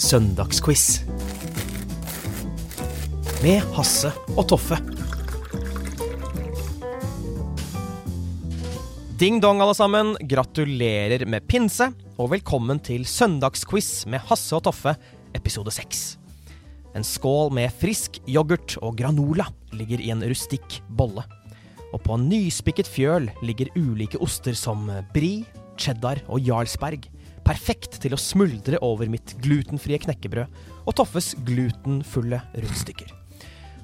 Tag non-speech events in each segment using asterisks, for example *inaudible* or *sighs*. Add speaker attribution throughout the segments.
Speaker 1: Søndagsquiz. Med Hasse og Toffe. Ding dong, alle sammen. Gratulerer med pinse, og velkommen til Søndagsquiz med Hasse og Toffe, episode 6. En skål med frisk yoghurt og granola ligger i en rustikk bolle. Og på en nyspikket fjøl ligger ulike oster som brie, cheddar og jarlsberg. Perfekt til å smuldre over mitt glutenfrie knekkebrød og Toffes glutenfulle rundstykker.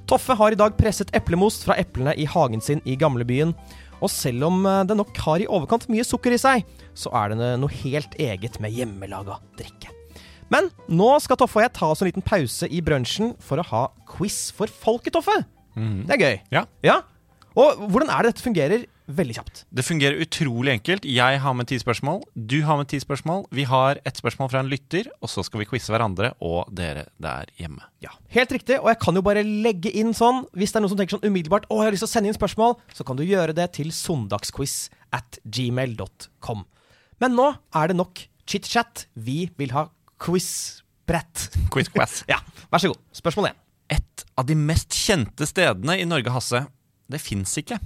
Speaker 1: Toffe har i dag presset eplemost fra eplene i hagen sin i gamlebyen. Og selv om eh, det nok har i overkant mye sukker i seg, så er det noe helt eget med hjemmelaga drikke. Men nå skal Toffe og jeg ta oss en liten pause i brunsjen for å ha quiz for folket, Toffe. Det er gøy.
Speaker 2: Ja.
Speaker 1: ja. Og hvordan er det dette fungerer? Veldig kjapt.
Speaker 2: Det fungerer utrolig enkelt. Jeg har med ti spørsmål. Du har med ti spørsmål. Vi har ett spørsmål fra en lytter, og så skal vi quize hverandre og dere der hjemme.
Speaker 1: Ja, Helt riktig, og jeg kan jo bare legge inn sånn Hvis det er noen som tenker sånn umiddelbart Å, jeg har lyst til å sende inn spørsmål, så kan du gjøre det til søndagsquiz at gmail.com. Men nå er det nok chit-chat. Vi vil ha quiz-brett.
Speaker 2: Quiz quiz. *laughs*
Speaker 1: Ja, vær så god. Spørsmål én.
Speaker 2: Et av de mest kjente stedene i Norge, Hasse, det fins ikke.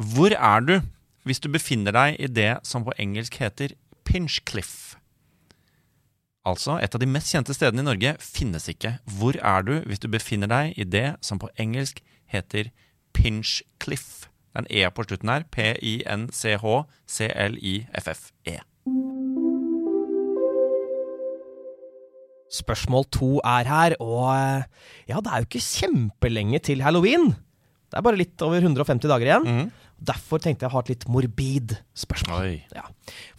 Speaker 2: Hvor er du hvis du befinner deg i det som på engelsk heter Pinchcliff? Altså, et av de mest kjente stedene i Norge finnes ikke. Hvor er du hvis du befinner deg i det som på engelsk heter Pinchcliff? Det er en E på slutten her. P-i-n-c-h-c-l-i-f-f-e.
Speaker 1: Spørsmål to er her, og eh, ja, det er jo ikke kjempelenge til halloween. Det er bare litt over 150 dager igjen. Derfor tenkte jeg å ha et litt morbid spørsmål. Ja.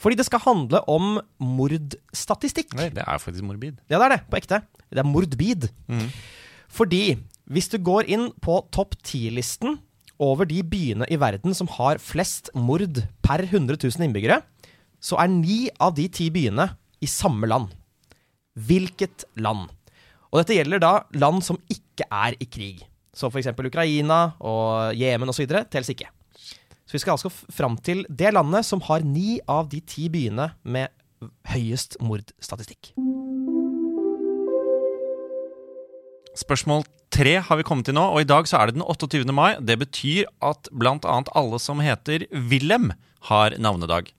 Speaker 1: Fordi det skal handle om mordstatistikk.
Speaker 2: Nei, det er faktisk morbid.
Speaker 1: Ja, det er det, på ekte. Det er mordbid. Fordi hvis du går inn på topp 10-listen over de byene i verden som har flest mord per 100 000 innbyggere, så er ni av de ti byene i samme land. Hvilket land? Og dette gjelder da land som ikke er i krig. Så f.eks. Ukraina og Jemen osv. telles ikke. Så vi skal altså fram til det landet som har ni av de ti byene med høyest mordstatistikk.
Speaker 2: Spørsmål tre har vi kommet til nå, og i dag så er det den 28. mai. Det betyr at annet alle som heter Wilhelm, har navnedag.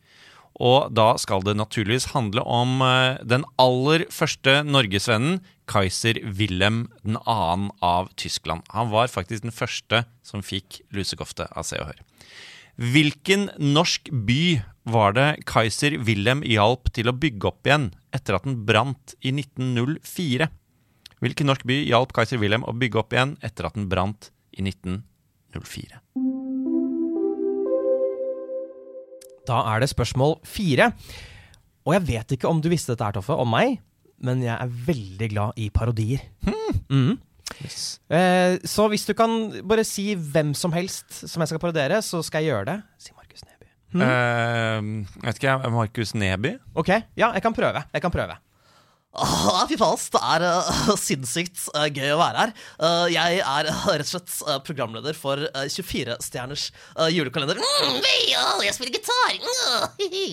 Speaker 2: Og da skal det naturligvis handle om eh, den aller første norgesvennen, Kaiser Wilhelm 2. av Tyskland. Han var faktisk den første som fikk lusekofte av Se og Hør. Hvilken norsk by var det Kaiser Wilhelm hjalp til å bygge opp igjen etter at den brant i 1904? Hvilken norsk by hjalp Kaiser Wilhelm å bygge opp igjen etter at den brant i 1904?
Speaker 1: Da er det spørsmål fire. Og jeg vet ikke om du visste dette her, Toffe, om meg, men jeg er veldig glad i parodier. Mhm. Eh, så hvis du kan bare si hvem som helst som jeg skal parodiere, så skal jeg gjøre det. Si Markus Neby.
Speaker 2: Eh, vet ikke jeg, Markus Neby?
Speaker 1: Ok, ja, jeg kan prøve. Jeg kan prøve.
Speaker 3: Åh, fy faen, det er uh, *laughs* sinnssykt uh, gøy å være her. Uh, jeg er eh, rett og slett programleder for 24-stjerners julekalender. Mm, jeg spiller gitar! Mm, *laughs* hihi.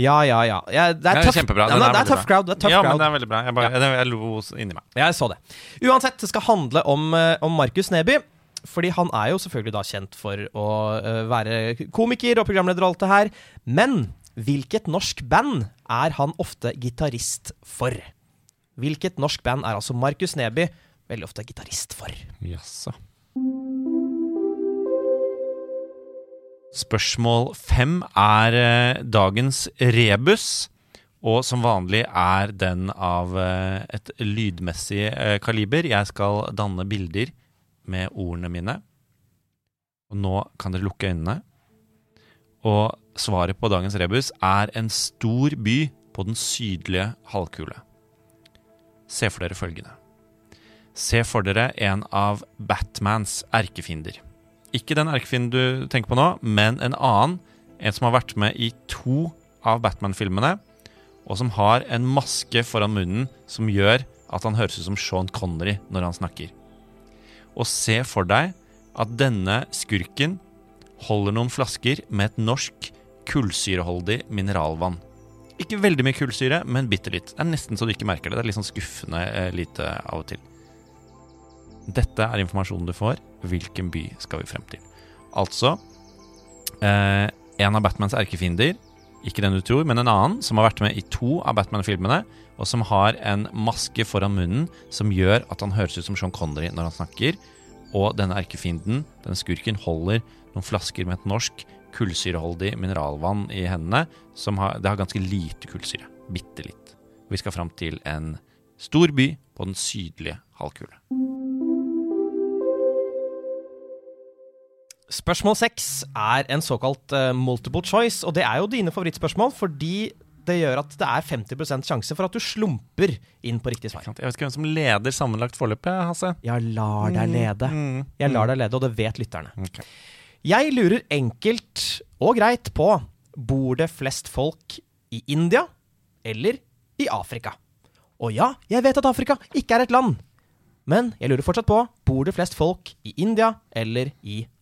Speaker 1: Ja, ja, ja. ja det er, tøff,
Speaker 2: kjempebra.
Speaker 1: Ja, det er
Speaker 2: tough
Speaker 1: crowd. Det er tough
Speaker 2: ja, men det er veldig bra. Jeg, bare, jeg, jeg lo inni meg.
Speaker 1: Jeg så det. Uansett, det skal handle om, eh, om Markus Neby. Fordi han er jo selvfølgelig da kjent for å eh, være komiker og programleder og alt det her. Men hvilket norsk band er han ofte gitarist for? Hvilket norsk band er altså Markus Neby veldig ofte gitarist for?
Speaker 2: Jaså. Spørsmål fem er eh, dagens rebus. Og som vanlig er den av eh, et lydmessig eh, kaliber. Jeg skal danne bilder med ordene mine. Og nå kan dere lukke øynene. Og svaret på dagens rebus er en stor by på den sydlige halvkule. Se for dere følgende. Se for dere en av Batmans erkefiender. Ikke den erkefienden du tenker på nå, men en annen. En som har vært med i to av Batman-filmene, og som har en maske foran munnen som gjør at han høres ut som Sean Connery når han snakker. Og se for deg at denne skurken holder noen flasker med et norsk kullsyreholdig mineralvann. Ikke veldig mye kullsyre, men bitte litt. Det er nesten så du ikke merker det. Det er litt sånn skuffende eh, lite av og til. Dette er informasjonen du får. Hvilken by skal vi frem til? Altså eh, En av Batmans erkefiender, ikke den du tror, men en annen, som har vært med i to av Batman-filmene, og som har en maske foran munnen som gjør at han høres ut som Sean Connery når han snakker. Og denne erkefienden, denne skurken, holder noen flasker med et norsk kullsyreholdig mineralvann i hendene. Som har, det har ganske lite kullsyre. Bitte litt. Vi skal fram til en stor by på den sydlige halvkule.
Speaker 1: Spørsmål seks er en såkalt uh, multiple choice, og det er jo dine favorittspørsmål fordi det gjør at det er 50% sjanse for at du slumper inn på riktig svar.
Speaker 2: Jeg vet ikke hvem som leder sammenlagt forløp, Hasse.
Speaker 1: Jeg lar deg lede.
Speaker 2: Mm,
Speaker 1: Jeg lar deg lede, og det vet lytterne.
Speaker 2: Okay.
Speaker 1: Jeg lurer enkelt og greit på Bor det flest folk i India eller i Afrika? Og ja, jeg vet at Afrika ikke er et land, men jeg lurer fortsatt på Bor det flest folk i India eller i Afrika?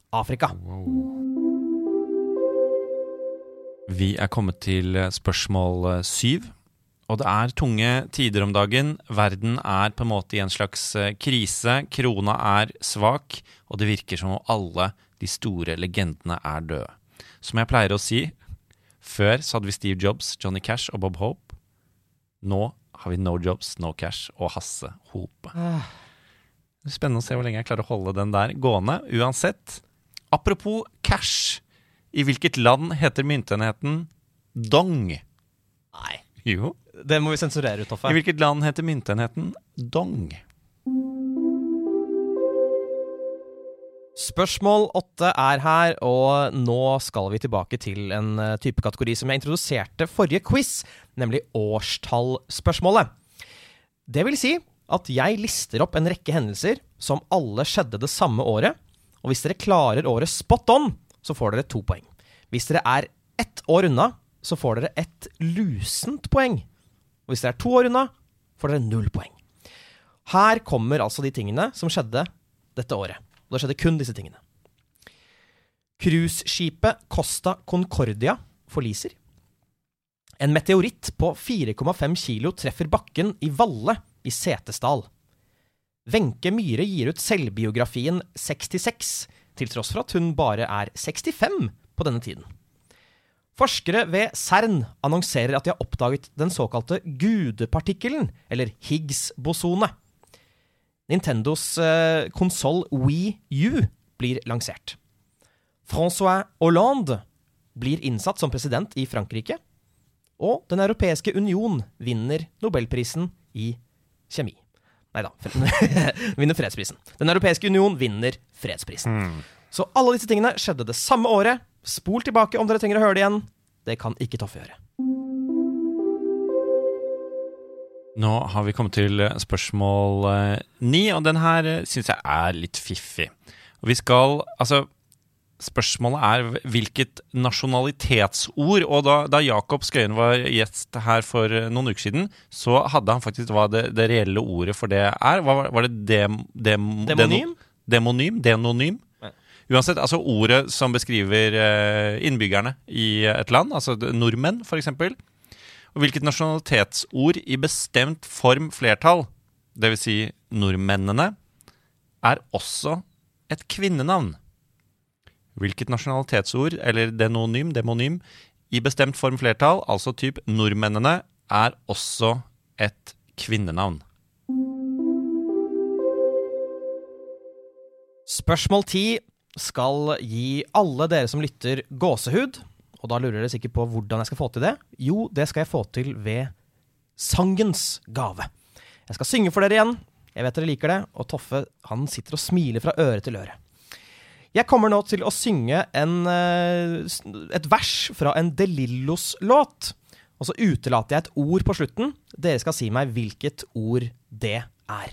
Speaker 2: Vi er kommet til spørsmål eh, syv. Og det er tunge tider om dagen. Verden er på en måte i en slags eh, krise. Krona er svak, og det virker som om alle de store legendene er døde. Som jeg pleier å si, før så hadde vi Steve Jobs, Johnny Cash og Bob Hope. Nå har vi No Jobs, No Cash og Hasse Hope. Er Spennende å se hvor lenge jeg klarer å holde den der gående. Uansett, apropos cash. I hvilket land heter myntenheten dong?
Speaker 1: Nei,
Speaker 2: Jo.
Speaker 1: det må vi sensurere ut, Toffe.
Speaker 2: I hvilket land heter myntenheten dong?
Speaker 1: Spørsmål åtte er her, og nå skal vi tilbake til en eh, type kategori som jeg introduserte forrige quiz, nemlig årstallspørsmålet. Det vil si at jeg lister opp en rekke hendelser som alle skjedde det samme året, og hvis dere klarer året spot on, så får dere to poeng. Hvis dere er ett år unna, så får dere et lusent poeng. Og hvis dere er to år unna, får dere null poeng. Her kommer altså de tingene som skjedde dette året. Og det skjedde kun disse tingene. Cruiseskipet Costa Concordia forliser. En meteoritt på 4,5 kilo treffer bakken i Valle i Setesdal. Wenche Myhre gir ut selvbiografien 66, til tross for at hun bare er 65 på denne tiden. Forskere ved CERN annonserer at de har oppdaget den såkalte gudepartikkelen, eller Higgs-bosone. Nintendos eh, Wii U blir lansert. Francois Hollande blir innsatt som president i Frankrike. Og Den europeiske union vinner nobelprisen i kjemi. Nei da, *laughs* vinner fredsprisen. Den europeiske union vinner fredsprisen. Så alle disse tingene skjedde det samme året. Spol tilbake om dere trenger å høre det igjen. Det kan ikke Toffe gjøre.
Speaker 2: Nå har vi kommet til eh, spørsmål eh, ni, og den her uh, syns jeg er litt fiffig. Og vi skal Altså, spørsmålet er hvilket nasjonalitetsord Og da, da Jakob Skøyen var gjest her for noen uker siden, så hadde han faktisk hva det, det reelle ordet for det er. Hva var, det dem, dem,
Speaker 1: Demonym?
Speaker 2: Demonym? Denonym? Uansett, altså ordet som beskriver eh, innbyggerne i et land, altså nordmenn f.eks. Og hvilket nasjonalitetsord i bestemt form flertall, dvs. Si nordmennene, er også et kvinnenavn. Hvilket nasjonalitetsord, eller denonym, demonym, i bestemt form flertall, altså typ nordmennene, er også et kvinnenavn.
Speaker 1: Spørsmål 10 skal gi alle dere som lytter, gåsehud. Og da lurer dere sikkert på hvordan jeg skal få til det. Jo, det skal jeg få til ved sangens gave. Jeg skal synge for dere igjen. Jeg vet dere liker det. Og Toffe han sitter og smiler fra øre til øre. Jeg kommer nå til å synge en, eh, et vers fra en De Lillos-låt. Og så utelater jeg et ord på slutten. Dere skal si meg hvilket ord det er.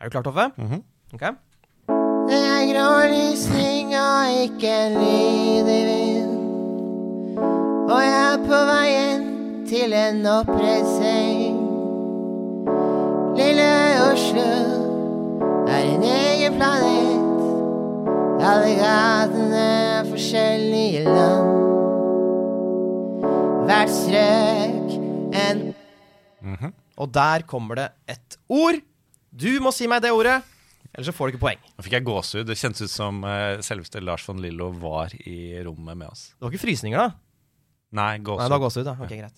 Speaker 1: Er du klar, Toffe? Ok?
Speaker 4: Det er grålig snø og ikke en lyd i vind. Og jeg er på veien til en oppreisning. Lille Oslo er en egen planet. Alle gatene er forskjellige land. hvert strøk. En
Speaker 1: Og der kommer det et ord. Du må si meg det ordet, ellers så får du ikke poeng.
Speaker 2: Nå fikk jeg gåsehud. Det kjentes ut som eh, selveste Lars von Lillo var i rommet med oss.
Speaker 1: Det var ikke frysninger, da?
Speaker 2: Nei,
Speaker 1: Nei, det var
Speaker 2: gåsehud.
Speaker 1: gåsehud, da. Ok, greit.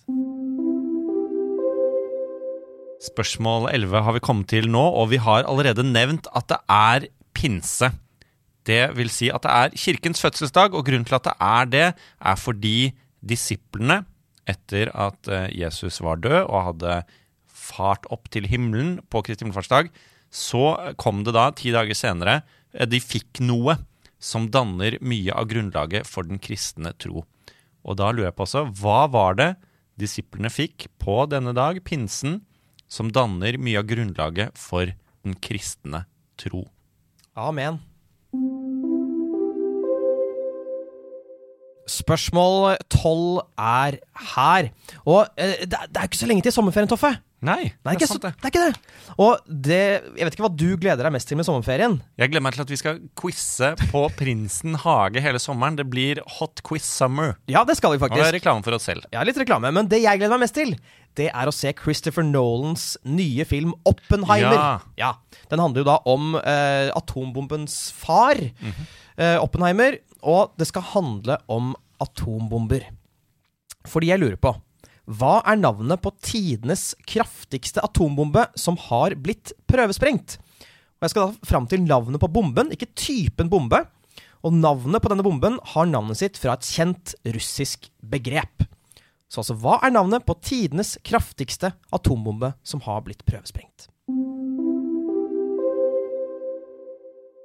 Speaker 2: Spørsmål 11 har vi kommet til nå, og vi har allerede nevnt at det er pinse. Det vil si at det er kirkens fødselsdag, og grunnen til at det er det, er fordi disiplene, etter at eh, Jesus var død og hadde fart opp til himmelen på Kristi himmelfartsdag, så kom det da, ti dager senere, eh, de fikk noe som danner mye av grunnlaget for den kristne tro. Og da lurer jeg på også, hva var det disiplene fikk på denne dag, pinsen, som danner mye av grunnlaget for den kristne tro?
Speaker 1: Amen. Spørsmål tolv er her. Og eh, det, er- det er ikke så lenge til sommerferien, Toffe.
Speaker 2: Nei,
Speaker 1: det ikke, så, det det er ikke det. Og det, jeg vet ikke hva du gleder deg mest til med sommerferien.
Speaker 2: Jeg gleder meg til at vi skal quize på Prinsen hage hele sommeren. Det blir Hot Quiz Summer.
Speaker 1: Ja, det skal vi
Speaker 2: Og det er
Speaker 1: faktisk.
Speaker 2: reklame for oss selv.
Speaker 1: Ja, litt reklame. Men det jeg gleder meg mest til, det er å se Christopher Nolans nye film Oppenheimer.
Speaker 2: Ja.
Speaker 1: Den handler jo da om eh, atombombens far, eh, Oppenheimer. Og det skal handle om atombomber. Fordi jeg lurer på hva er navnet på tidenes kraftigste atombombe som har blitt prøvesprengt? Og Jeg skal da fram til navnet på bomben, ikke typen bombe. Og navnet på denne bomben har navnet sitt fra et kjent russisk begrep. Så altså, hva er navnet på tidenes kraftigste atombombe som har blitt prøvesprengt?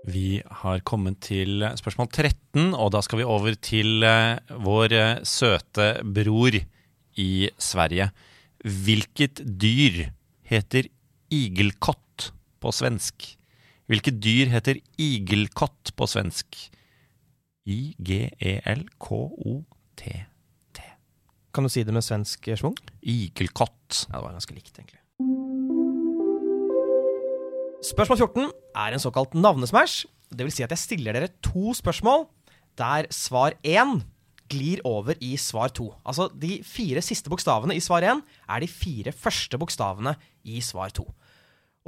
Speaker 2: Vi har kommet til spørsmål 13, og da skal vi over til eh, vår eh, søte bror i Sverige. Hvilket dyr heter igelkott på svensk? Hvilket dyr heter igelkott på svensk? I-g-e-l-k-o-t-t.
Speaker 1: Kan du si det med svensk eh, schwung?
Speaker 2: Igelkott.
Speaker 1: Ja, det var ganske likt, egentlig. Spørsmål 14 er en såkalt navnesmash. Det vil si at jeg stiller dere to spørsmål der svar 1 glir over i svar 2. Altså, de fire siste bokstavene i svar 1 er de fire første bokstavene i svar 2.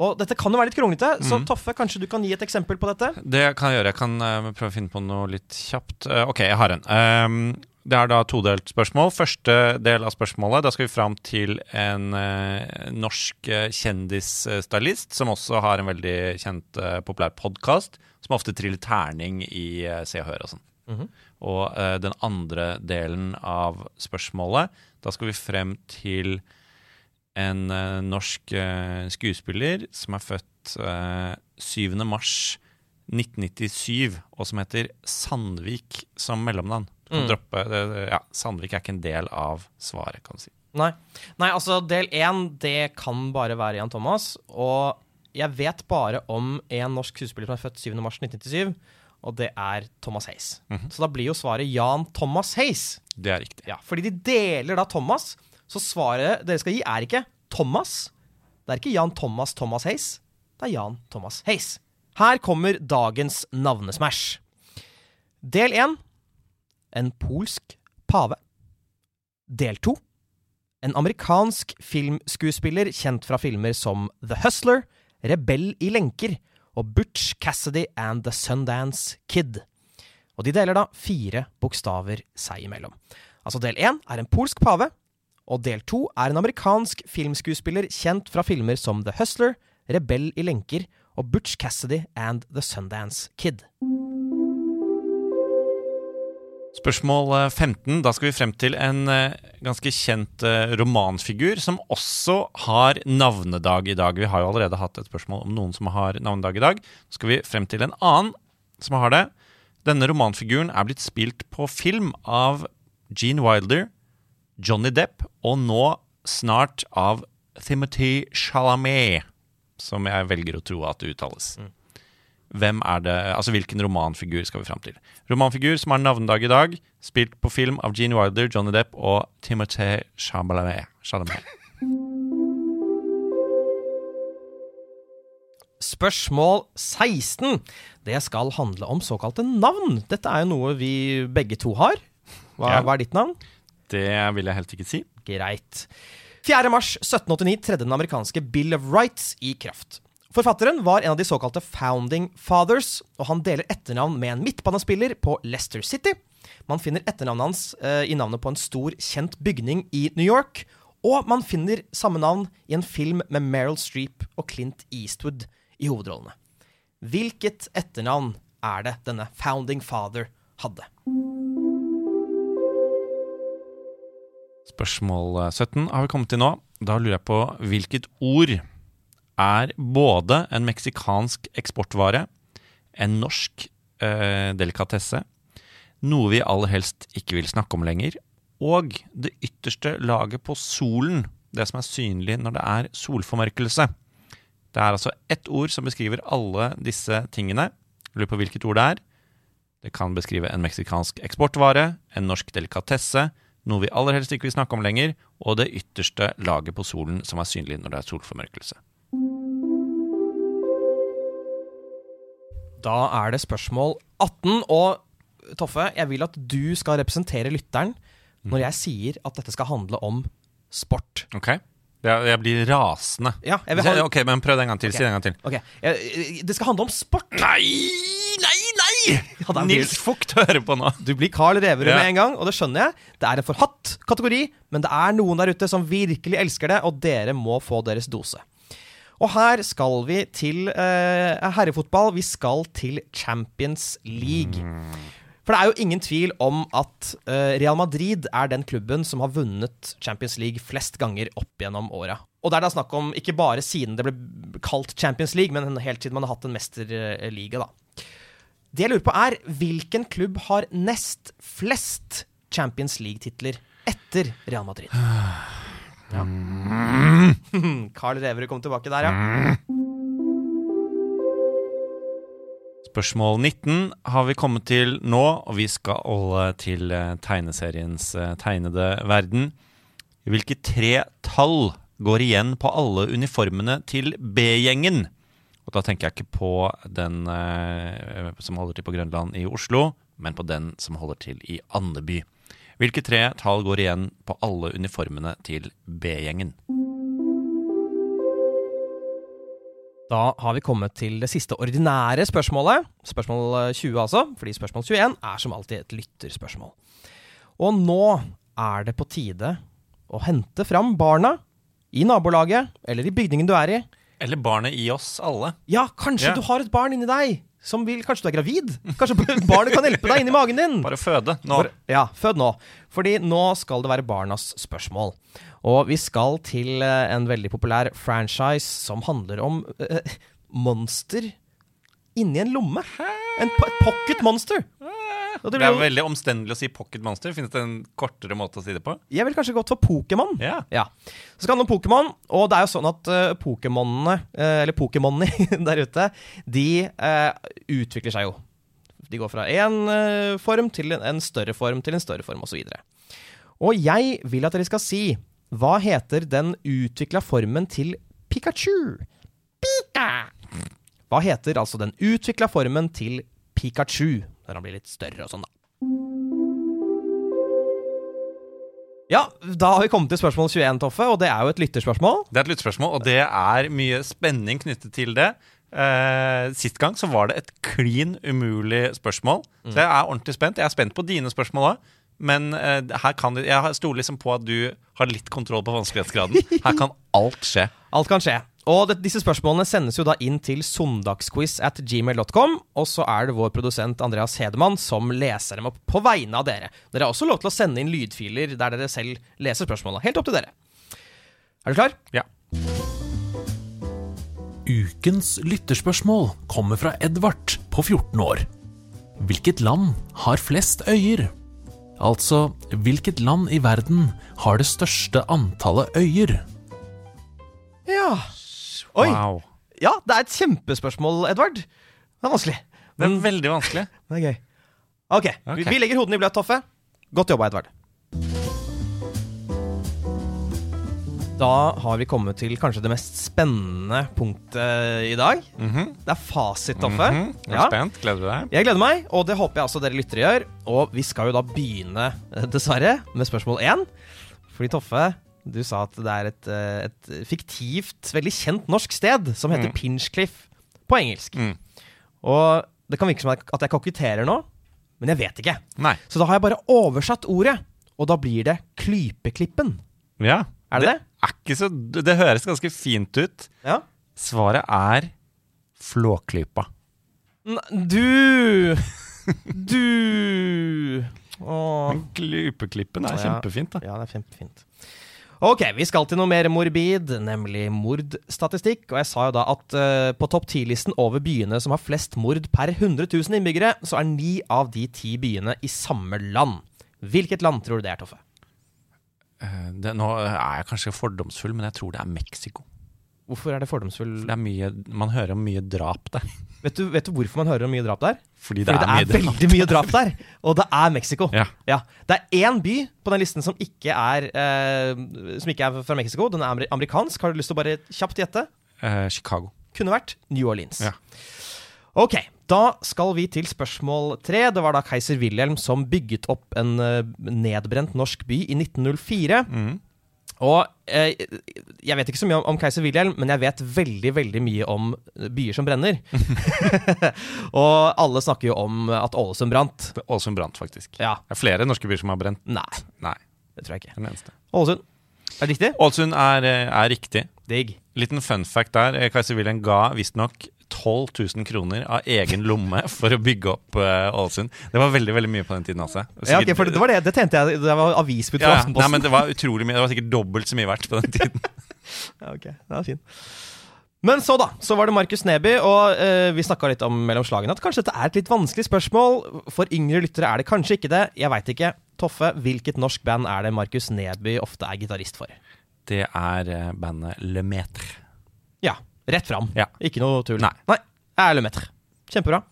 Speaker 1: Og dette kan jo være litt kronglete, så Toffe, kanskje du kan gi et eksempel på dette?
Speaker 2: Det kan jeg gjøre. Jeg kan uh, prøve å finne på noe litt kjapt. Uh, ok, jeg har en. Ehm, det er da todelt spørsmål. Første del av spørsmålet, da skal vi fram til en eh, norsk uh, kjendisstylist som også har en veldig kjent, eh, populær podkast, som ofte triller terning i eh, Se og Hør og sånn. Og eh, den andre delen av spørsmålet, da skal vi frem til en eh, norsk eh, skuespiller som er født eh, 7. mars 1997, og som heter Sandvik som mellomnavn.
Speaker 1: Mm.
Speaker 2: droppe ja, Sandvik er ikke en del av svaret, kan du si.
Speaker 1: Nei. Nei, altså del én, det kan bare være Jan Thomas. Og jeg vet bare om en norsk skuespiller som er født 7. mars 1997, og det er Thomas Hayes. Så da blir jo svaret Jan Thomas Hayes.
Speaker 2: Det er riktig.
Speaker 1: Ja, fordi de deler da Thomas, så svaret dere skal gi er ikke Thomas. Det er ikke Jan Thomas Thomas Hayes. Det er Jan Thomas Hayes. Her kommer dagens navnesmash. Del 1. En polsk pave. Del 2. En amerikansk filmskuespiller kjent fra filmer som The Hustler, Rebell i lenker og Butch Cassidy and The Sundance Kid. Og de deler da fire bokstaver seg imellom. Altså del én er en polsk pave, og del to er en amerikansk filmskuespiller kjent fra filmer som The Hustler, Rebell i lenker og Butch Cassidy and The Sundance Kid.
Speaker 2: Spørsmål eh, 15. Da skal vi frem til en eh, ganske kjent eh, romanfigur som også har navnedag i dag. Vi har jo allerede hatt et spørsmål om noen som har navnedag i dag. Så skal vi frem til en annen som har det. Denne romanfiguren er blitt spilt på film av Gene Wilder, Johnny Depp og nå snart av Timothy Chalamet, som jeg velger å tro at det uttales. Hvem er det, altså Hvilken romanfigur skal vi fram til? Romanfigur som har navnedag i dag, spilt på film av Gene Wilder, Johnny Depp og Timothée Chalamet. Chalamet.
Speaker 1: Spørsmål 16. Det skal handle om såkalte navn. Dette er jo noe vi begge to har. Hva,
Speaker 2: Ja.
Speaker 1: hva er ditt navn?
Speaker 2: Det vil jeg helt ikke si.
Speaker 1: Greit. 4. mars 1789 tredde den amerikanske Bill of Rights i kraft. Forfatteren var en av de såkalte Founding Fathers, og han deler etternavn med en midtbanespiller på Leicester City. Man finner etternavnet hans eh, i navnet på en stor, kjent bygning i New York. Og man finner samme navn i en film med Meryl Streep og Clint Eastwood i hovedrollene. Hvilket etternavn er det denne Founding Father hadde?
Speaker 2: Spørsmål eh, 17 har vi kommet til nå. Da lurer jeg på hvilket ord er både en meksikansk eksportvare, en norsk eh, delikatesse, noe vi aller helst ikke vil snakke om lenger, og det ytterste laget på solen, det som er synlig når det er solformørkelse. Det er altså ett ord som beskriver alle disse tingene. Lurer på hvilket ord det er. Det kan beskrive en meksikansk eksportvare, en norsk delikatesse, noe vi aller helst ikke vil snakke om lenger, og det ytterste laget på solen som er synlig når det er solformørkelse.
Speaker 1: Da er det spørsmål 18. Og Toffe, jeg vil at du skal representere lytteren når jeg sier at dette skal handle om sport.
Speaker 2: Ok? Jeg, jeg blir rasende.
Speaker 1: Ja, jeg vil ha
Speaker 2: Ok, men prøv det en gang til. Si det en gang til.
Speaker 1: Ok, jeg- Det skal handle om sport!
Speaker 2: Nei! Nei, nei!
Speaker 1: Ja,
Speaker 2: Nils Fugt hører på nå.
Speaker 1: Du blir Carl Reverud
Speaker 2: Ja.
Speaker 1: med en gang, og det skjønner jeg. Det er en forhatt kategori, men det er noen der ute som virkelig elsker det, og dere må få deres dose. Og her skal vi til eh, herrefotball. Vi skal til Champions League. For det er jo ingen tvil om at eh, Real Madrid er den klubben som har vunnet Champions League flest ganger opp gjennom åra. Og det er da snakk om ikke bare siden det ble kalt Champions League, men helt siden man har hatt en mesterliga, da. Det jeg lurer på er, hvilken klubb har nest flest Champions League-titler etter Real Madrid? *sighs* Ja. *laughs* Carl Reverud kom tilbake der, ja.
Speaker 2: Spørsmål 19 har vi kommet til nå, og vi skal holde til eh, tegneseriens eh, tegnede verden. Hvilke tre tall går igjen på alle uniformene til B-gjengen? Og da tenker jeg ikke på den eh, som holder til på Grønland i Oslo, men på den som holder til i Andeby. Hvilke tre tall går igjen på alle uniformene til B-gjengen?
Speaker 1: Da har vi kommet til det siste ordinære spørsmålet. Spørsmål eh, 20, altså. Fordi spørsmål 21 er som alltid et lytterspørsmål. Og nå er det på tide å hente fram barna i nabolaget eller i bygningen du er i.
Speaker 2: Eller barnet i oss alle.
Speaker 1: Ja, kanskje
Speaker 2: Ja.
Speaker 1: du har et barn inni deg som vil Kanskje du er gravid? Kanskje barnet kan hjelpe deg inni magen din?
Speaker 2: Bare føde nå.
Speaker 1: For, ja, fød nå. Fordi nå skal det være barnas spørsmål. Og vi skal til eh, en veldig populær franchise som handler om eh, monster inni en lomme. En, et pocket monster. Det
Speaker 2: Det er veldig omstendelig å si pocket monster. Finnes det en kortere måte å si det på?
Speaker 1: jeg ville kanskje gått for Pokémon.
Speaker 2: Ja.
Speaker 1: Ja. Så skal det om Pokémon, og det er jo sånn at uh, Pokémonene, uh, eller Pokémonene *laughs* der ute, de uh, utvikler seg jo. De går fra én form til en, en større form til en større form, osv. Og, og jeg vil at dere skal si hva heter den utvikla formen til Pikachu? Pika! Hva heter altså den utvikla formen til Pikachu, når han blir litt større og sånn, da? Ja, da har vi kommet til spørsmål 21, Toffe, og det er jo et lytterspørsmål.
Speaker 2: Det er et lyttespørsmål, og det er mye spenning knyttet til det. Eh, sist gang så var det et klin umulig spørsmål. Så jeg er ordentlig spent. Jeg er spent på dine spørsmål òg. Men eh, her kan jeg stoler liksom på at du har litt kontroll på vanskelighetsgraden. *laughs* Her kan alt skje.
Speaker 1: Alt kan skje. Og det, disse spørsmålene sendes jo da inn til søndagsquiz at gmail.com, og så er det vår produsent Andreas Hedemann som leser dem opp på vegne av dere. Dere har også lov til å sende inn lydfiler der dere selv leser spørsmålene. Helt opp til dere. Er du klar?
Speaker 2: Ja.
Speaker 5: Ukens lytterspørsmål kommer fra Edvard på 14 år. Hvilket land har flest øyer? Altså, hvilket land i verden har det største antallet øyer?
Speaker 1: Ja. Oi.
Speaker 2: Wow.
Speaker 1: Ja, det er et kjempespørsmål, Edvard. Det er vanskelig.
Speaker 2: Det er veldig vanskelig. *laughs*
Speaker 1: Det er gøy. Ok, Vi, vi legger hodene i bløt, Toffe. Godt jobba, Edvard. Da har vi kommet til kanskje det mest spennende punktet i dag.
Speaker 2: Mhm.
Speaker 1: Det er fasit, Toffe.
Speaker 2: Mhm. Jeg er
Speaker 1: Ja.
Speaker 2: spent. Gleder du deg?
Speaker 1: Jeg gleder meg, og det håper jeg også dere lyttere gjør. Og vi skal jo da begynne, eh, dessverre, med spørsmål én. Fordi Toffe, du sa at det er et, eh, et fiktivt, veldig kjent norsk sted som heter
Speaker 2: Mm.
Speaker 1: Pinchcliff på engelsk.
Speaker 2: Mm.
Speaker 1: Og det kan virke som at jeg koketterer nå, men jeg vet ikke.
Speaker 2: Nei.
Speaker 1: Så da har jeg bare oversatt ordet, og da blir det Klypeklippen.
Speaker 2: Ja.
Speaker 1: Er det det?
Speaker 2: Er ikke så, det høres ganske fint ut.
Speaker 1: Ja.
Speaker 2: Svaret er Flåklypa.
Speaker 1: Du Du Åh. *laughs*
Speaker 2: Men Klypeklippen er
Speaker 1: Ja.
Speaker 2: kjempefint, da.
Speaker 1: Ja, det er kjempefint. Ok, vi skal til noe mer morbid, nemlig mordstatistikk. Og jeg sa jo da at uh, på topp 10-listen over byene som har flest mord per 100 000 innbyggere, så er ni av de ti byene i samme land. Hvilket land tror du det er, Toffe?
Speaker 2: Uh, Det, nå er jeg kanskje fordomsfull, men jeg tror det er Mexico.
Speaker 1: Hvorfor er det fordomsfull
Speaker 2: For det er mye, man hører om mye drap der.
Speaker 1: vet, du, vet du hvorfor man hører om mye drap der?
Speaker 2: Fordi det
Speaker 1: Fordi det
Speaker 2: er
Speaker 1: er,
Speaker 2: mye drap.
Speaker 1: veldig mye drap der, og det er Mexico.
Speaker 2: Ja.
Speaker 1: Ja, Det er én by på den listen som ikke er, eh, som ikke er fra Mexico. Den er amerikansk. Har du lyst til å bare kjapt gjette?
Speaker 2: Eh, Chicago.
Speaker 1: Kunne vært New Orleans.
Speaker 2: Ja.
Speaker 1: Ok, da skal vi til spørsmål tre. Det var da keiser Wilhelm som bygget opp en eh, nedbrent norsk by i 1904.
Speaker 2: Mhm.
Speaker 1: Og eh, jeg vet ikke så mye om, om keiser Wilhelm, men jeg vet veldig veldig mye om byer som brenner. *laughs* og alle snakker jo om at Ålesund brant.
Speaker 2: Ålesund brant, faktisk.
Speaker 1: Ja,
Speaker 2: Det er flere norske byer som har brent.
Speaker 1: Nei,
Speaker 2: Nei,
Speaker 1: det tror jeg ikke.
Speaker 2: den eneste.
Speaker 1: Ålesund. Er det riktig?
Speaker 2: Ålesund er, eh, er riktig.
Speaker 1: Digg.
Speaker 2: Liten fun fact der. eh, Kaiser Wilhelm ga visstnok 12 000 kroner av egen lomme for å bygge opp eh, Ålesund. Det var veldig veldig mye på den tiden. altså
Speaker 1: Ja, okay, for det, var det, det tjente jeg Det var avisbud
Speaker 2: Ja. Nei, men Det var utrolig mye Det var sikkert dobbelt så mye verdt på den tiden. *laughs*
Speaker 1: Ja, ok, det var fint. Men så, da. Så var det Markus Neby, og eh, vi snakka litt om mellom slagene at kanskje dette er et litt vanskelig spørsmål. For yngre lyttere er det kanskje ikke det. Jeg veit ikke. Toffe, hvilket norsk band er det Markus Neby ofte er gitarist for?
Speaker 2: Det er eh, bandet Le Metre.
Speaker 1: Ja, rett fram.
Speaker 2: Ja.
Speaker 1: Ikke noe tull.
Speaker 2: Nei.
Speaker 1: Nei. Er Kjempebra.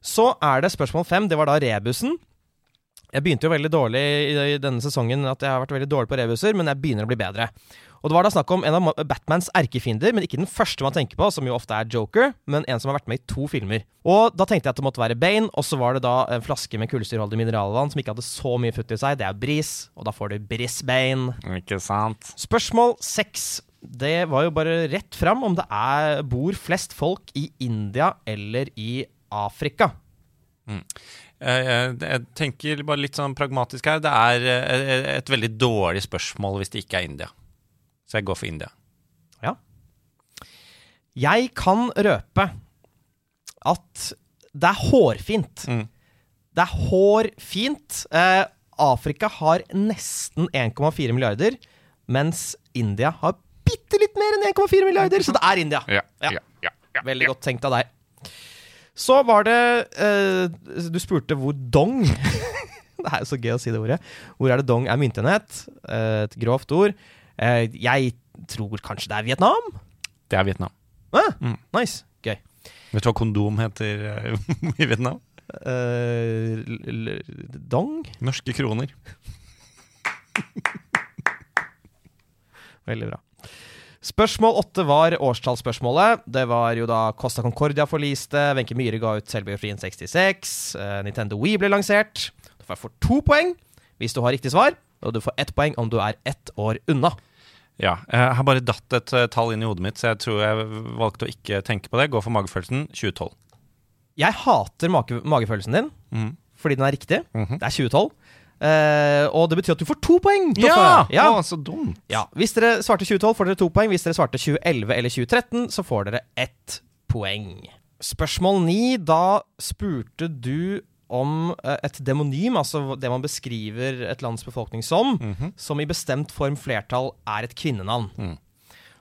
Speaker 1: Så er det spørsmål fem. Det var da rebusen. Jeg begynte jo veldig dårlig i, i denne sesongen at jeg har vært veldig dårlig på rebuser, men jeg begynner å bli bedre. Og det var da snakk om en av Batmans erkefiender, men ikke den første man tenker på, som jo ofte er Joker, men en som har vært med i to filmer. Og da tenkte jeg at det måtte være Bane, og så var det da en flaske med kullsyrholdig mineralvann som ikke hadde så mye futt i seg. Det er Bris, og da får du Brisbane.
Speaker 2: Ikke sant?
Speaker 1: Spørsmål seks. Det var jo bare rett fram om det er, bor flest folk i India eller i Afrika.
Speaker 2: Mm. Jeg, jeg tenker bare litt sånn pragmatisk her. Det er eh, et veldig dårlig spørsmål hvis det ikke er India. Så jeg går for India.
Speaker 1: Ja. Jeg kan røpe at det er hårfint.
Speaker 2: Mm.
Speaker 1: Det er hårfint. Eh, Afrika har nesten 1,4 milliarder, mens India har bitte litt mer enn 1,4 milliarder, så det er India.
Speaker 2: Ja,
Speaker 1: Ja.
Speaker 2: ja.
Speaker 1: Veldig godt tenkt av deg. Så var det uh, Du spurte hvor dong *laughs* Det er jo så gøy å si det ordet. Hvor er det dong er myntenhet? Uh, et grovt ord. Uh, jeg tror kanskje det er Vietnam?
Speaker 2: Det er Vietnam.
Speaker 1: Ah,
Speaker 2: Mm.
Speaker 1: Nice. Gøy.
Speaker 2: Vet du hva kondom heter *laughs* i Vietnam?
Speaker 1: Dong?
Speaker 2: Norske kroner.
Speaker 1: Veldig bra. Spørsmål åtte var årstallsspørsmålet. Det var jo da Costa Concordia forliste, Wenche Myhre ga ut selvbiografien 66, eh, Nintendo Wii ble lansert. Du får får to poeng hvis du har riktig svar, og du får ett poeng om du er ett år unna.
Speaker 2: Ja, jeg har bare datt et eh, tall inn i hodet mitt, så jeg tror jeg valgte å ikke tenke på det. Gå for magefølelsen 2012.
Speaker 1: Jeg hater mage magefølelsen din,
Speaker 2: mm.
Speaker 1: fordi den er riktig.
Speaker 2: Mhm.
Speaker 1: Det er 2012. Eh, og det betyr at du får to poeng!
Speaker 2: Ja!
Speaker 1: ja.
Speaker 2: Å, så dumt.
Speaker 1: Ja, Hvis dere svarte 2012, får dere to poeng. Hvis dere svarte 2011 eller 2013, så får dere ett poeng. Spørsmål ni. Da spurte du om eh, et demonym, altså det man beskriver et lands befolkning som,
Speaker 2: Mhm.
Speaker 1: som i bestemt form flertall er et kvinnenavn.
Speaker 2: Mm.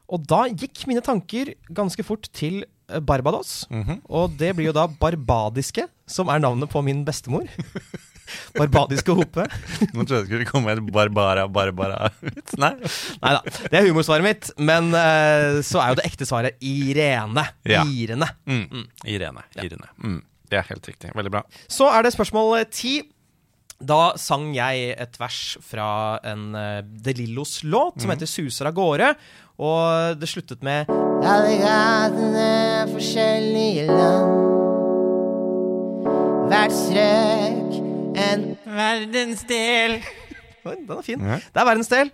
Speaker 1: Og da gikk mine tanker ganske fort til Barbados. Barbados.
Speaker 2: -hmm.
Speaker 1: Og det blir jo da Barbadiske, som er navnet på min bestemor. *laughs* Barbadiske Hope. *laughs*
Speaker 2: Nå trodde jeg det skulle komme et Barbara Barbara *laughs* ut. Nei.
Speaker 1: Da, det er humorsvaret mitt. Men uh, så er jo det ekte svaret Irene.
Speaker 2: Ja.
Speaker 1: Irene.
Speaker 2: Mm. Irene. Irene. Mm. Det er helt riktig. Veldig bra.
Speaker 1: Så er det spørsmål ti. Da sang jeg et vers fra en uh, De Lillos låt som heter 'Suser av gårde', og det sluttet med
Speaker 4: Alle gatene forskjellige land. Hvert strøk en
Speaker 2: Verdensdel. *laughs*
Speaker 1: Oi, den er fin. Det er verdensdel.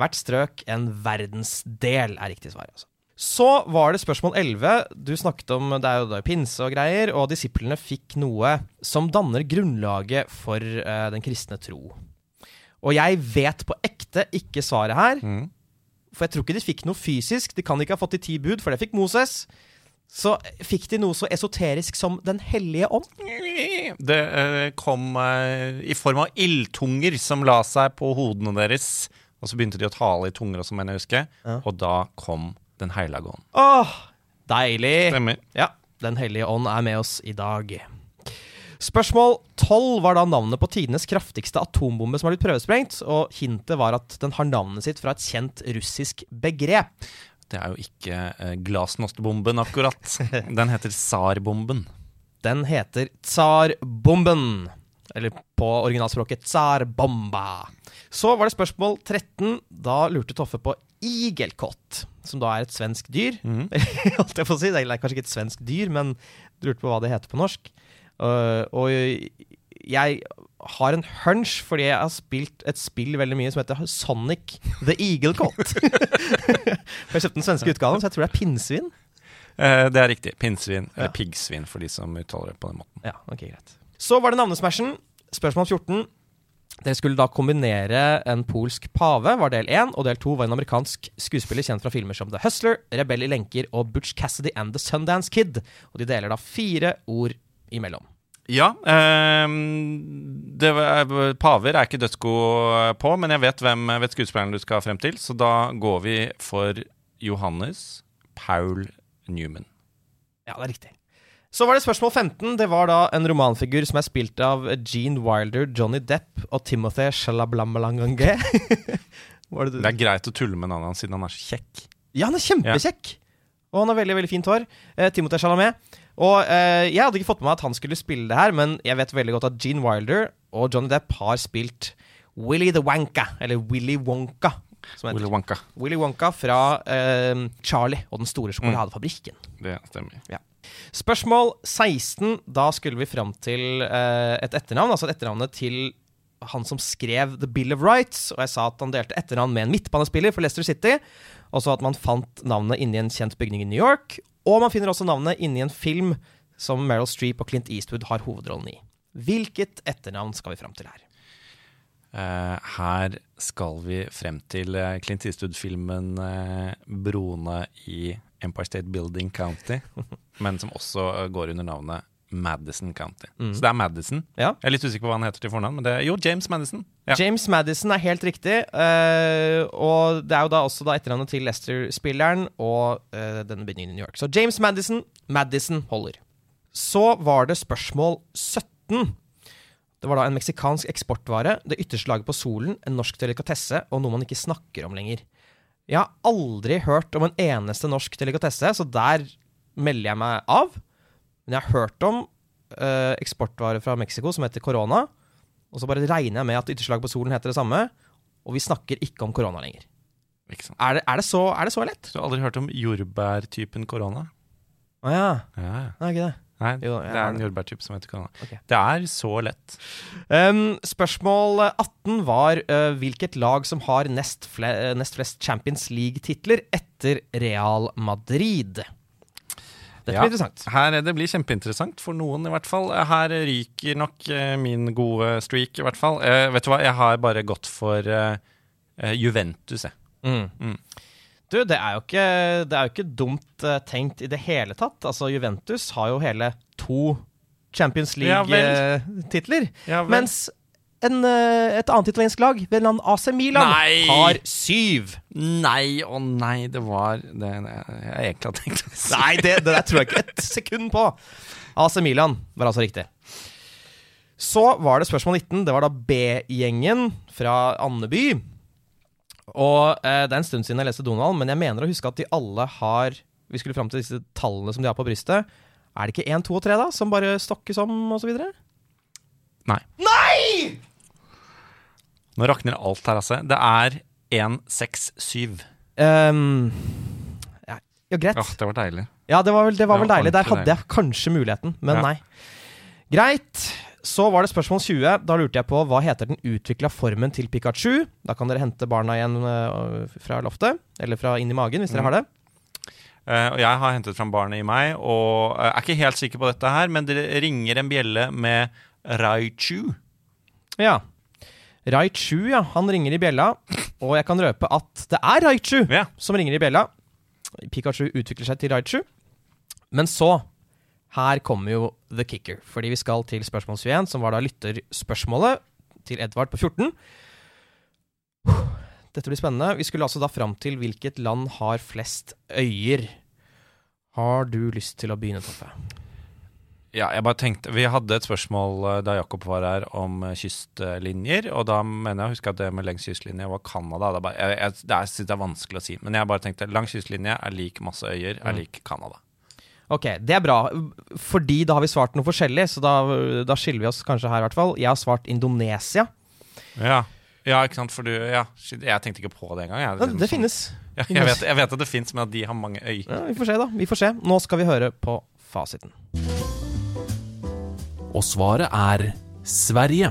Speaker 1: Hvert strøk en verdensdel er riktig svar. Altså. Så var det spørsmål 11. Du snakket om det er jo da pinse og greier, og disiplene fikk noe som danner grunnlaget for uh, den kristne tro. Og jeg vet på ekte ikke svaret her,
Speaker 2: Mm.
Speaker 1: for jeg tror ikke de fikk noe fysisk. De kan ikke ha fått de ti bud, for det fikk Moses. Så fikk de noe så esoterisk som Den hellige ånd.
Speaker 2: Det eh, kom eh, i form av ildtunger som la seg på hodene deres. Og så begynte de å tale i tunger også, mener jeg husker. Ja. Og da kom Den hellige ånd.
Speaker 1: Åh, deilig!
Speaker 2: Stemmer.
Speaker 1: Ja, Den hellige ånd er med oss i dag. Spørsmål 12 var da navnet på tidenes kraftigste atombombe som har blitt prøvesprengt, og hintet var at den har navnet sitt fra et kjent russisk begrep.
Speaker 2: Det er jo ikke eh, glasnostbomben, akkurat. *laughs* Den heter tsarbomben.
Speaker 1: Den heter tsarbomben. Eller på originalspråket tsarbomba. Så var det spørsmål 13. Da lurte Toffe på igelkott, som da er et svensk dyr. *laughs* Holdt jeg på å si. Det er kanskje ikke et svensk dyr, men du lurte på hva det heter på norsk. Uh, og jeg har en hunch fordi jeg har spilt et spill veldig mye som heter Sonic the Eagle Cot. *laughs* Jeg jeg kjøpte den svenske utgaven, så jeg tror det er pinnsvin.
Speaker 2: Eh, det er riktig. Pinnsvin. Eller piggsvin, for de som uttaler det på den måten.
Speaker 1: Ja, ok, greit. Så var det navnesmashen. Spørsmål 14. Dere skulle da kombinere en polsk pave, var del 1, og del 2 var en amerikansk skuespiller kjent fra filmer som The Hustler, Rebell i lenker og Butch Cassidy and The Sundance Kid. Og de deler da fire ord imellom.
Speaker 2: Ja. Eh, det paver er ikke dødsgod på, men jeg vet hvem vet skuespilleren du skal frem til, så da går vi for Johannes Paul Newman.
Speaker 1: Ja, det er riktig. Så var det spørsmål 15. Det var da en romanfigur som er spilt av Gene Wilder, Johnny Depp og Timothy Shalablamlangange. *laughs* det?
Speaker 2: Det er greit å tulle med navnet hans siden han er så kjekk.
Speaker 1: Ja, han er kjempekjekk! Og han har veldig veldig fint hår. Eh, Timothée Chalamet. Og eh, jeg hadde ikke fått med meg at han skulle spille det her, men jeg vet veldig godt at Gene Wilder og Johnny Depp har spilt Willy the Wanka, eller Willy Wonka. Som heter.
Speaker 2: Willy Wonka.
Speaker 1: Willy Wonka fra eh, Charlie og den store sjokoladefabrikken.
Speaker 2: Det stemmer.
Speaker 1: Spørsmål 16. Da skulle vi fram til eh, et etternavn, altså et etternavnet til han som skrev The Bill of Rights. Og jeg sa at han delte etternavn med en midtbanespiller for Leicester City. Og så at man fant navnet inni en kjent bygning i New York. Og man finner også navnet inni en film som Meryl Streep og Clint Eastwood har hovedrollen i. Hvilket etternavn skal vi fram til her?
Speaker 2: Uh, her skal vi frem til eh, Clint Eastwood-filmen uh, 'Broene i Empire State Building County', *laughs* men som også eh, går under navnet Madison County. Så det er Madison.
Speaker 1: Ja.
Speaker 2: Jeg er litt usikker på hva han heter til fornavn, men det er jo James Madison. Ja.
Speaker 1: James Madison er helt riktig. uh, og det er jo da også da etternavnet til Lester-spilleren og uh, denne bygningen i New York. Så James Madison, Madison holder. Så var det spørsmål 17. Det var da en meksikansk eksportvare, det ytterste laget på solen, en norsk delikatesse og noe man ikke snakker om lenger. Jeg har aldri hørt om en eneste norsk delikatesse, så der melder jeg meg av. Men jeg har hørt om eh, eksportvare fra Mexico som heter korona. Og så bare regner jeg med at ytterslaget på solen heter det samme, og vi snakker ikke om korona lenger. Er det, er det, så, er det så lett?
Speaker 2: Du har aldri hørt om jordbærtypen korona?
Speaker 1: Å ah,
Speaker 2: Ja, ja.
Speaker 1: Er ikke det.
Speaker 2: Nei,
Speaker 1: Jo,
Speaker 2: det er en jordbærtype som heter korona.
Speaker 1: Okay.
Speaker 2: Det er så lett.
Speaker 1: Um, spørsmål 18 var uh, hvilket lag som har nest, fle nest flest Champions League-titler etter Real Madrid. Dette
Speaker 2: Ja.
Speaker 1: blir interessant.
Speaker 2: Her, det blir kjempeinteressant for noen, i hvert fall. Her ryker nok eh, min gode streak, i hvert fall. Eh, vet du hva, jeg har bare gått for eh, eh, Juventus, jeg.
Speaker 1: Mm.
Speaker 2: Mm.
Speaker 1: Du, det er jo ikke, det er jo ikke dumt eh, tenkt i det hele tatt. Altså, Juventus har jo hele to Champions League-titler.
Speaker 2: Ja, ja,
Speaker 1: mens en, eh, et annet italiensk lag, ved navn AC Milan,
Speaker 2: Nei!
Speaker 1: har syv.
Speaker 2: Nei, å nei, det var det, det jeg egentlig hadde tenkt å si.
Speaker 1: Nei, det, det der tror jeg ikke et sekund på. AC Milan var altså riktig. Så var det spørsmål 19. Det var da B-gjengen fra Andeby. Og eh, Det er en stund siden jeg leste Donald, men jeg mener å huske at de alle har Vi skulle fram til disse tallene som de har på brystet. Er det ikke 1, 2 og 3 da, som bare stokkes om, osv.?
Speaker 2: Nei.
Speaker 3: Nei!
Speaker 2: Nå rakner alt her, altså. Det er 167.
Speaker 1: Um, ja, ja, greit.
Speaker 2: Åh, det var deilig.
Speaker 1: Ja, det var vel, det var
Speaker 2: Det
Speaker 1: vel
Speaker 2: var
Speaker 1: deilig. Der hadde jeg kanskje muligheten, men
Speaker 2: Ja.
Speaker 1: nei. Greit. Så var det spørsmål 20. Da lurte jeg på hva heter den utvikla formen til Pikachu? Da kan dere hente barna igjen øh, fra loftet, eller fra inn i magen, hvis dere
Speaker 2: Mm.
Speaker 1: har det.
Speaker 2: Uh, og jeg har hentet fram barnet i meg, og uh, er ikke helt sikker på dette her, men det ringer en bjelle med Raichu.
Speaker 1: Ja. Raichu, ja. Han ringer i bjella, og jeg kan røpe at det er Raichu
Speaker 2: Ja.
Speaker 1: som ringer i bjella. Pikachu utvikler seg til Raichu. Men så Her kommer jo the kicker, fordi vi skal til spørsmål 21, som var da lytterspørsmålet til Edvard på 14. Dette blir spennende. Vi skulle altså da fram til hvilket land har flest øyer. Har du lyst til å begynne, Toffe?
Speaker 2: Ja, jeg bare tenkte Vi hadde et spørsmål eh, da Jakob var her om eh, kystlinjer, og da mener jeg å huske at det med lengst kystlinje var Canada. Det bare, jeg, jeg, det, er, det er vanskelig å si, men jeg bare tenkte lang kystlinje er lik masse øyer, er
Speaker 1: Mm.
Speaker 2: lik Canada.
Speaker 1: Ok, det er bra, fordi da har vi svart noe forskjellig, så da, da skiller vi oss kanskje her i hvert fall. Jeg har svart Indonesia.
Speaker 2: Ja. ja, ikke sant, for du Ja, jeg tenkte ikke på det engang. jeg.
Speaker 1: det, det finnes.
Speaker 2: Ja, jeg, vet, jeg vet at det fins, men at de har mange øyer.
Speaker 1: Ja, vi får se, da. Vi får se. Nå skal vi høre på fasiten.
Speaker 5: Og svaret er Sverige.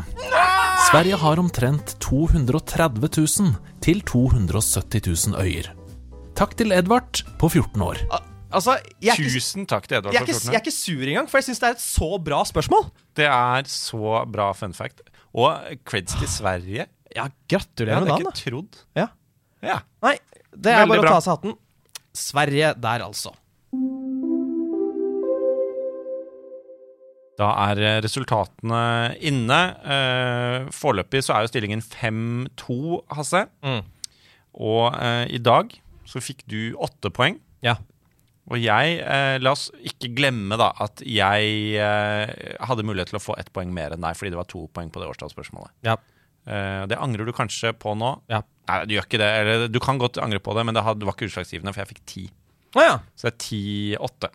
Speaker 5: Sverige har omtrent 230 000 til 270 000 øyer. Takk til Edvard på 14 år.
Speaker 1: Altså, jeg er, ikke,
Speaker 2: Tusen takk til Edvard
Speaker 1: jeg, er ikke, jeg er ikke sur engang, for jeg syns det er et så bra spørsmål.
Speaker 2: Det er så bra fun fact. Og creds til Sverige.
Speaker 1: Ja,
Speaker 2: Jeg
Speaker 1: gratulerer med
Speaker 2: hadde
Speaker 1: dagen,
Speaker 2: ikke trodd.
Speaker 1: Ja.
Speaker 2: Ja.
Speaker 1: Nei, det er
Speaker 2: Veldig
Speaker 1: bare å ta av seg hatten. Sverige der, altså.
Speaker 2: Da er eh, resultatene inne. Eh, foreløpig så er jo stillingen 5-2, Hasse.
Speaker 1: Mm.
Speaker 2: Og eh, i dag så fikk du åtte poeng.
Speaker 1: Ja.
Speaker 2: Og jeg eh, La oss ikke glemme da at jeg eh, hadde mulighet til å få ett poeng mer enn deg, fordi det var to poeng på det årstallsspørsmålet.
Speaker 1: Ja.
Speaker 2: Eh, det angrer du kanskje på nå.
Speaker 1: Ja.
Speaker 2: Nei, du gjør ikke det. Eller du kan godt angre på det, men det, var ikke utslagsgivende, for jeg fikk ti.
Speaker 1: Ah, ja.
Speaker 2: Så det er ti-åtte.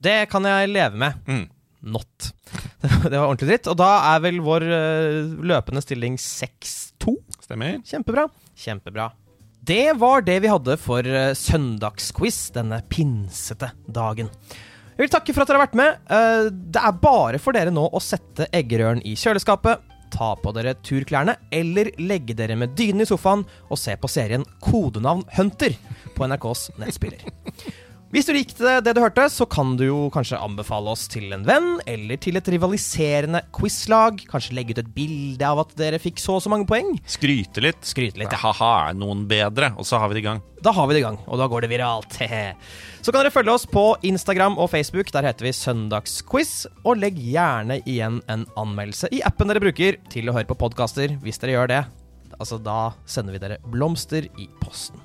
Speaker 1: Det kan jeg leve med.
Speaker 2: Mm.
Speaker 1: Not. *laughs* Det var ordentlig dritt. Og da er vel vår øh, løpende stilling 6-2.
Speaker 2: Stemmer.
Speaker 1: Kjempebra. Kjempebra. Det var det vi hadde for øh, søndagsquiz denne pinsete dagen. Jeg vil takke for at dere har vært med. Eh, Det er bare for dere nå å sette eggerøren i kjøleskapet, ta på dere turklærne eller legge dere med dynen i sofaen og se på serien Kodenavn Hunter på NRKs nettspiller. Hvis du likte det du hørte, så kan du jo kanskje anbefale oss til en venn, eller til et rivaliserende quizlag. Kanskje legge ut et bilde av at dere fikk så og så mange poeng.
Speaker 2: Skryte litt.
Speaker 1: Skryte litt, ja.
Speaker 2: ha er noen bedre? Og så har vi det i gang.
Speaker 1: Da har vi det i gang, og da går det viralt. *laughs* Så kan dere følge oss på Instagram og Facebook. Der heter vi Søndagsquiz. Og legg gjerne igjen en anmeldelse i appen dere bruker til å høre på podkaster. Hvis dere gjør det, altså da sender vi dere blomster i posten.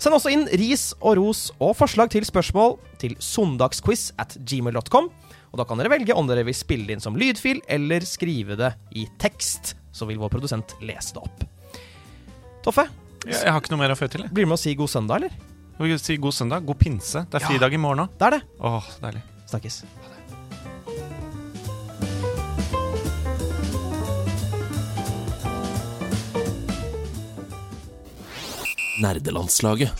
Speaker 1: Send også inn ris og ros og forslag til spørsmål til søndagsquiz at gmail.com. Og da kan dere velge om dere vil spille det inn som lydfil eller skrive det i tekst. Så vil vår produsent lese det opp. Toffe,
Speaker 2: Jeg, jeg har ikke noe mer å føye til. jeg.
Speaker 1: blir du med å si god søndag, eller?
Speaker 2: Si god søndag. God pinse. Det er
Speaker 1: Ja.
Speaker 2: fridag i morgen òg.
Speaker 1: Det er det.
Speaker 2: Åh, deilig.
Speaker 1: Snakkes.
Speaker 5: nerdelandslaget.